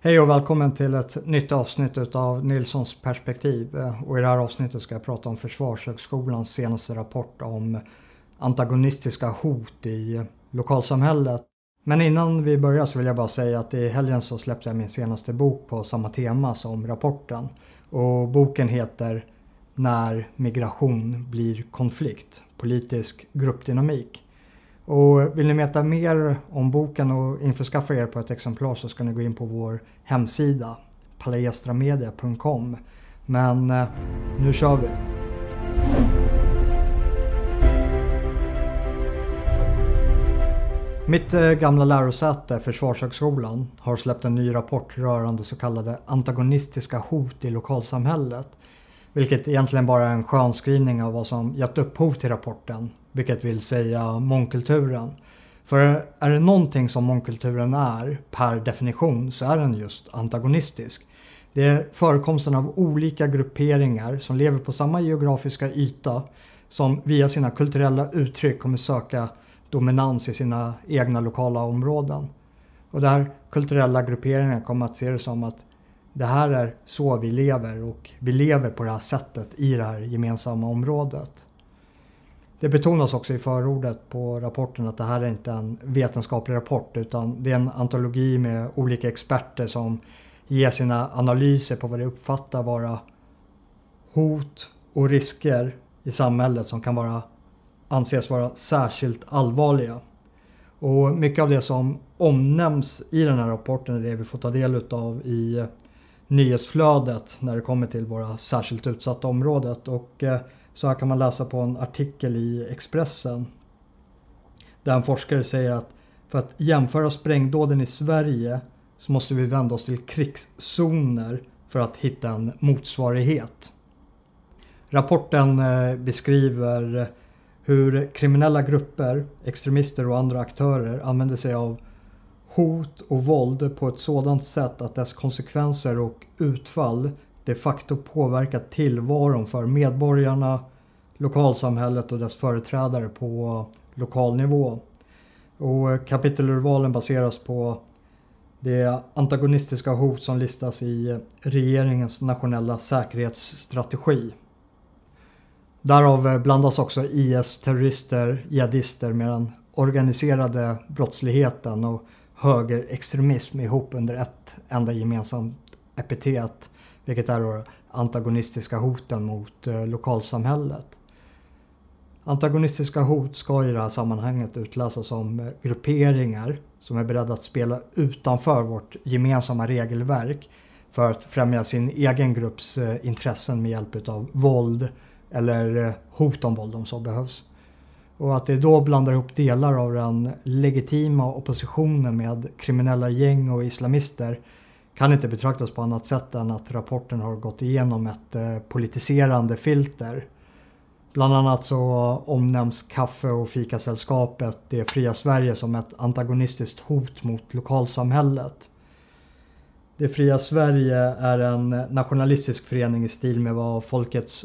Hej och välkommen till ett nytt avsnitt av Nilssons perspektiv. Eh, och I det här avsnittet ska jag prata om Försvarshögskolans senaste rapport om antagonistiska hot i eh, lokalsamhället. Men innan vi börjar så vill jag bara säga att i helgen så släppte jag min senaste bok på samma tema som rapporten. Och boken heter När migration blir konflikt, politisk gruppdynamik. Och vill ni veta mer om boken och införskaffa er på ett exemplar så ska ni gå in på vår hemsida palaestramedia.com. Men eh, nu kör vi! Mitt eh, gamla lärosäte, Försvarshögskolan, har släppt en ny rapport rörande så kallade antagonistiska hot i lokalsamhället. Vilket egentligen bara är en skönskrivning av vad som gett upphov till rapporten, vilket vill säga mångkulturen. För är det någonting som mångkulturen är, per definition, så är den just antagonistisk. Det är förekomsten av olika grupperingar som lever på samma geografiska yta som via sina kulturella uttryck kommer söka dominans i sina egna lokala områden. Och de här kulturella grupperingarna kommer att se det som att det här är så vi lever och vi lever på det här sättet i det här gemensamma området. Det betonas också i förordet på rapporten att det här är inte en vetenskaplig rapport utan det är en antologi med olika experter som ger sina analyser på vad de uppfattar vara hot och risker i samhället som kan vara anses vara särskilt allvarliga. Och mycket av det som omnämns i den här rapporten är det vi får ta del av i nyhetsflödet när det kommer till våra särskilt utsatta området. Och eh, så här kan man läsa på en artikel i Expressen. Där en forskare säger att för att jämföra sprängdåden i Sverige så måste vi vända oss till krigszoner för att hitta en motsvarighet. Rapporten eh, beskriver hur kriminella grupper, extremister och andra aktörer använder sig av hot och våld på ett sådant sätt att dess konsekvenser och utfall de facto påverkar tillvaron för medborgarna, lokalsamhället och dess företrädare på lokal nivå. Och eh, kapitelurvalen baseras på det antagonistiska hot som listas i eh, regeringens nationella säkerhetsstrategi. Därav eh, blandas också IS-terrorister, jihadister med den organiserade brottsligheten och högerextremism ihop under ett enda gemensamt epitet. Vilket är då antagonistiska hoten mot eh, lokalsamhället. Antagonistiska hot ska i det här sammanhanget utläsas som eh, grupperingar som är beredda att spela utanför vårt gemensamma regelverk för att främja sin egen grupps eh, intressen med hjälp av våld eller eh, hot om våld om så behövs. Och att det då blandar ihop delar av den legitima oppositionen med kriminella gäng och islamister kan inte betraktas på annat sätt än att rapporten har gått igenom ett eh, politiserande filter. Bland annat så omnämns kaffe och fikasällskapet Det fria Sverige som ett antagonistiskt hot mot lokalsamhället. Det fria Sverige är en nationalistisk förening i stil med vad Folkets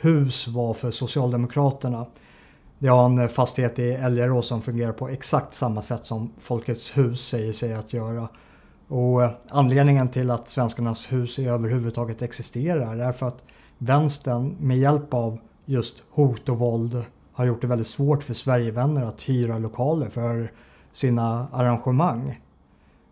hus var för Socialdemokraterna. Det har en fastighet i Älgarå som fungerar på exakt samma sätt som Folkets hus säger sig att göra. Och eh, anledningen till att Svenskarnas hus överhuvudtaget existerar är för att vänstern med hjälp av just hot och våld har gjort det väldigt svårt för Sverigevänner att hyra lokaler för sina arrangemang.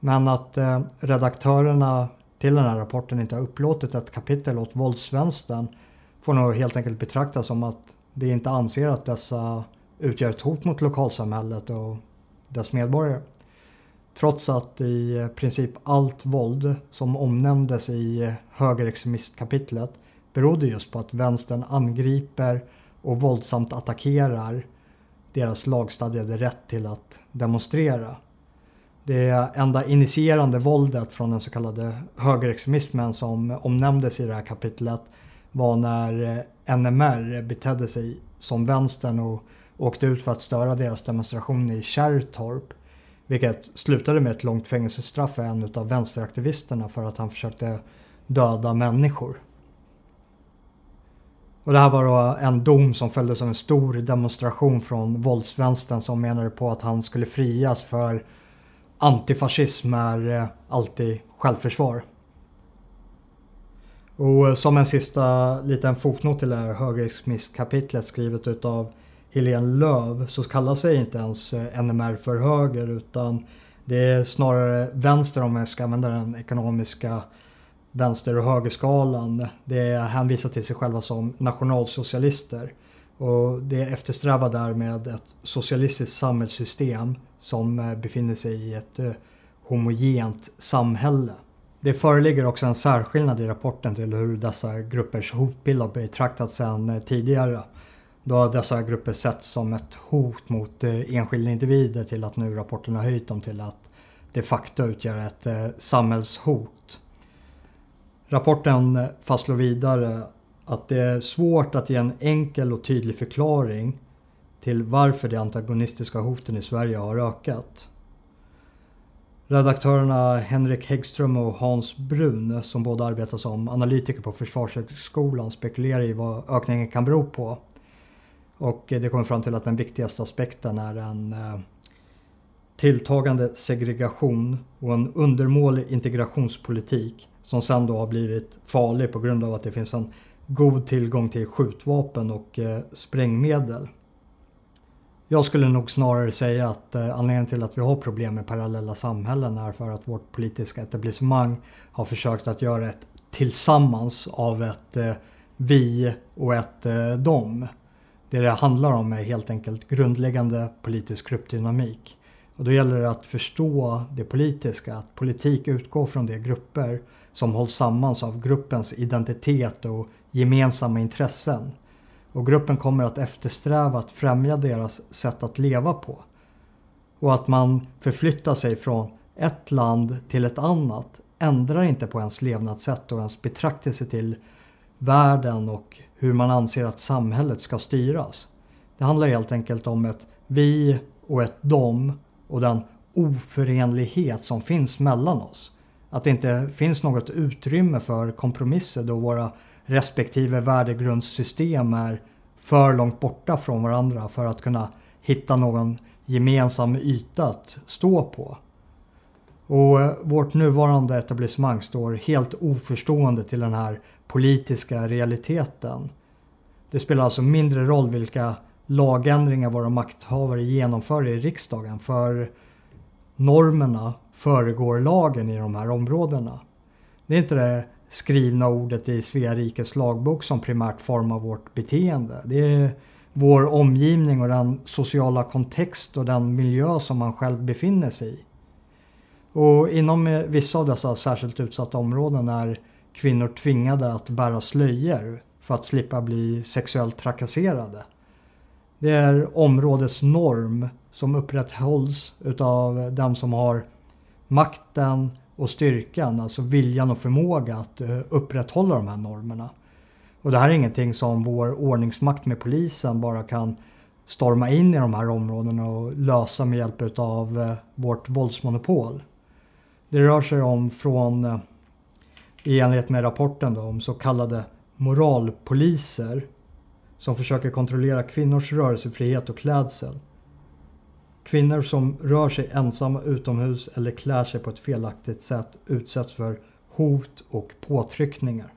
Men att eh, redaktörerna till den här rapporten inte har upplåtit ett kapitel åt våldsvänstern får nog helt enkelt betraktas som att de inte anser att dessa utgör ett hot mot lokalsamhället och dess medborgare. Trots att i princip allt våld som omnämndes i högerextremistkapitlet berodde just på att vänstern angriper och våldsamt attackerar deras lagstadgade rätt till att demonstrera. Det enda initierande våldet från den så kallade högerextremismen som omnämndes i det här kapitlet var när NMR betedde sig som vänstern och åkte ut för att störa deras demonstration i Kärrtorp vilket slutade med ett långt fängelsestraff för en av vänsteraktivisterna för att han försökte döda människor. Och det här var då en dom som följdes av en stor demonstration från våldsvänstern som menade på att han skulle frias för antifascism är eh, alltid självförsvar. Och eh, som en sista liten fotnot till det här högerextremistkapitlet skrivet utav Helene Löv så kallar sig inte ens eh, NMR för höger utan det är snarare vänster om jag ska använda den ekonomiska vänster och högerskalan. Det hänvisar till sig själva som nationalsocialister. Och det eftersträvar därmed ett socialistiskt samhällssystem som eh, befinner sig i ett eh, homogent samhälle. Det föreligger också en särskillnad i rapporten till hur dessa gruppers hotbild har betraktats sedan tidigare. Då har dessa grupper setts som ett hot mot eh, enskilda individer till att nu rapporten har höjt dem till att de facto utgöra ett eh, samhällshot. Rapporten eh, fastslår vidare att det är svårt att ge en enkel och tydlig förklaring till varför de antagonistiska hoten i Sverige har ökat. Redaktörerna Henrik Häggström och Hans Brun, som båda arbetar som analytiker på Försvarshögskolan, spekulerar i vad ökningen kan bero på. Och eh, det kommer fram till att den viktigaste aspekten är en eh, tilltagande segregation och en undermålig integrationspolitik som sen då har blivit farlig på grund av att det finns en god tillgång till skjutvapen och eh, sprängmedel. Jag skulle nog snarare säga att anledningen till att vi har problem med parallella samhällen är för att vårt politiska etablissemang har försökt att göra ett tillsammans av ett vi och ett dom. Det det handlar om är helt enkelt grundläggande politisk gruppdynamik. Och då gäller det att förstå det politiska, att politik utgår från de grupper som hålls samman av gruppens identitet och gemensamma intressen. Och gruppen kommer att eftersträva att främja deras sätt att leva på. Och att man förflyttar sig från ett land till ett annat ändrar inte på ens levnadssätt och ens betraktelse till världen och hur man anser att samhället ska styras. Det handlar helt enkelt om ett vi och ett dom och den oförenlighet som finns mellan oss. Att det inte finns något utrymme för kompromisser då våra respektive värdegrundssystem är för långt borta från varandra för att kunna hitta någon gemensam yta att stå på. Och eh, vårt nuvarande etablissemang står helt oförstående till den här politiska realiteten. Det spelar alltså mindre roll vilka lagändringar våra makthavare genomför i riksdagen för normerna föregår lagen i de här områdena. Det är inte det skrivna ordet i Svea rikes lagbok som primärt formar vårt beteende. Det är vår omgivning och den sociala kontext och den miljö som man själv befinner sig i. Och inom vissa av dessa särskilt utsatta områden är kvinnor tvingade att bära slöjor för att slippa bli sexuellt trakasserade. Det är områdets norm som upprätthålls utav dem som har makten och styrkan, alltså viljan och förmåga att eh, upprätthålla de här normerna. Och det här är ingenting som vår ordningsmakt med polisen bara kan storma in i de här områdena och lösa med hjälp av eh, vårt våldsmonopol. Det rör sig om från, eh, i enlighet med rapporten då, om så kallade moralpoliser som försöker kontrollera kvinnors rörelsefrihet och klädsel. Kvinnor som rör sig ensamma utomhus eller klär sig på ett felaktigt sätt utsätts för hot och påtryckningar.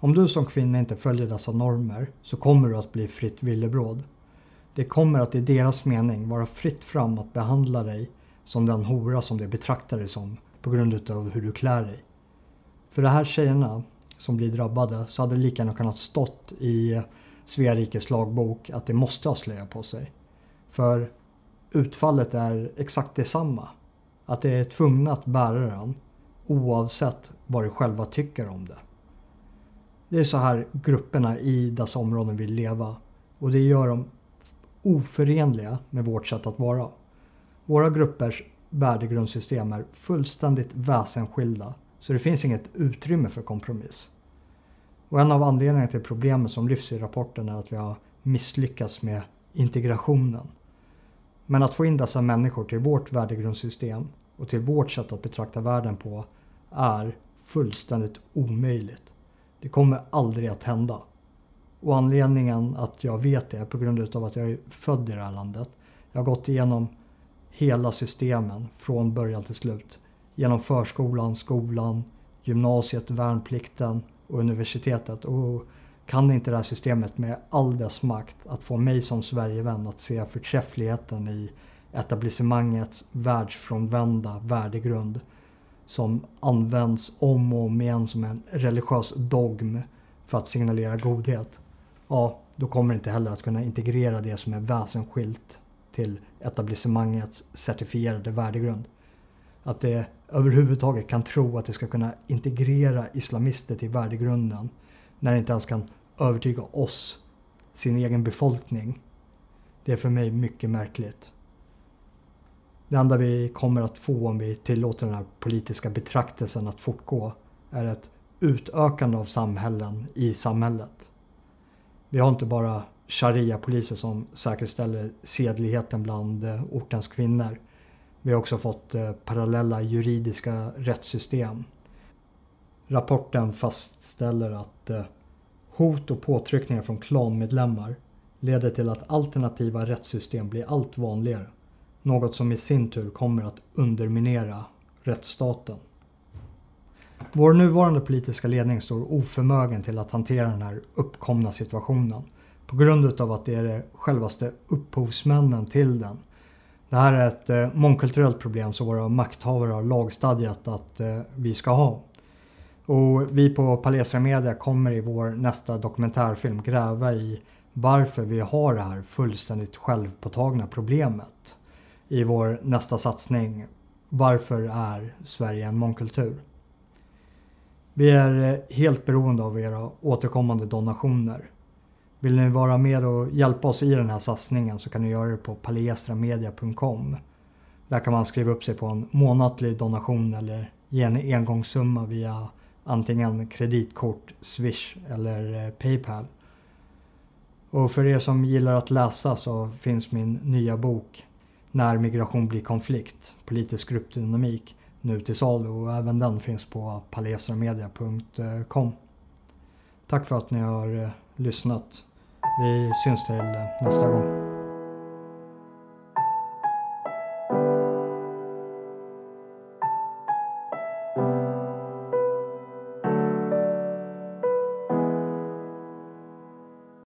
Om du som kvinna inte följer dessa normer så kommer du att bli fritt villebråd. Det kommer att i deras mening vara fritt fram att behandla dig som den hora som de betraktar dig som på grund av hur du klär dig. För de här tjejerna som blir drabbade så hade det lika gärna kunnat stått i Svea rikes lagbok att de måste ha slöja på sig. För utfallet är exakt detsamma. Att de är tvungna att bära den oavsett vad de själva tycker om det. Det är så här grupperna i dessa områden vill leva och det gör dem oförenliga med vårt sätt att vara. Våra gruppers värdegrundssystem är fullständigt väsensskilda så det finns inget utrymme för kompromiss. Och en av anledningarna till problemet som lyfts i rapporten är att vi har misslyckats med integrationen. Men att få in dessa människor till vårt värdegrundssystem och till vårt sätt att betrakta världen på är fullständigt omöjligt. Det kommer aldrig att hända. Och anledningen att jag vet det är på grund av att jag är född i det här landet. Jag har gått igenom hela systemen från början till slut. Genom förskolan, skolan, gymnasiet, värnplikten och universitetet. Och kan inte det här systemet med all dess makt att få mig som Sverigevän att se förträffligheten i etablissemangets världsfrånvända värdegrund som används om och om igen som en religiös dogm för att signalera godhet. Ja, då kommer det inte heller att kunna integrera det som är väsensskilt till etablissemangets certifierade värdegrund. Att det överhuvudtaget kan tro att det ska kunna integrera islamister till värdegrunden när det inte ens kan övertyga oss, sin egen befolkning. Det är för mig mycket märkligt. Det enda vi kommer att få om vi tillåter den här politiska betraktelsen att fortgå är ett utökande av samhällen i samhället. Vi har inte bara sharia-poliser som säkerställer sedligheten bland eh, ortens kvinnor. Vi har också fått eh, parallella juridiska rättssystem. Rapporten fastställer att eh, hot och påtryckningar från klanmedlemmar leder till att alternativa rättssystem blir allt vanligare. Något som i sin tur kommer att underminera rättsstaten. Vår nuvarande politiska ledning står oförmögen till att hantera den här uppkomna situationen på grund utav att det är det självaste upphovsmännen till den. Det här är ett eh, mångkulturellt problem som våra makthavare har lagstadgat att eh, vi ska ha. Och vi på Palestra Media kommer i vår nästa dokumentärfilm gräva i varför vi har det här fullständigt självpåtagna problemet. I vår nästa satsning Varför är Sverige en mångkultur? Vi är eh, helt beroende av era återkommande donationer. Vill ni vara med och hjälpa oss i den här satsningen så kan ni göra det på palestramedia.com. Där kan man skriva upp sig på en månatlig donation eller ge en engångssumma via antingen kreditkort, Swish eller eh, Paypal. Och för er som gillar att läsa så finns min nya bok När migration blir konflikt, politisk gruppdynamik nu till salu och även den finns på palestramedia.com. Eh, Tack för att ni har eh, lyssnat. Vi syns till nästa gång.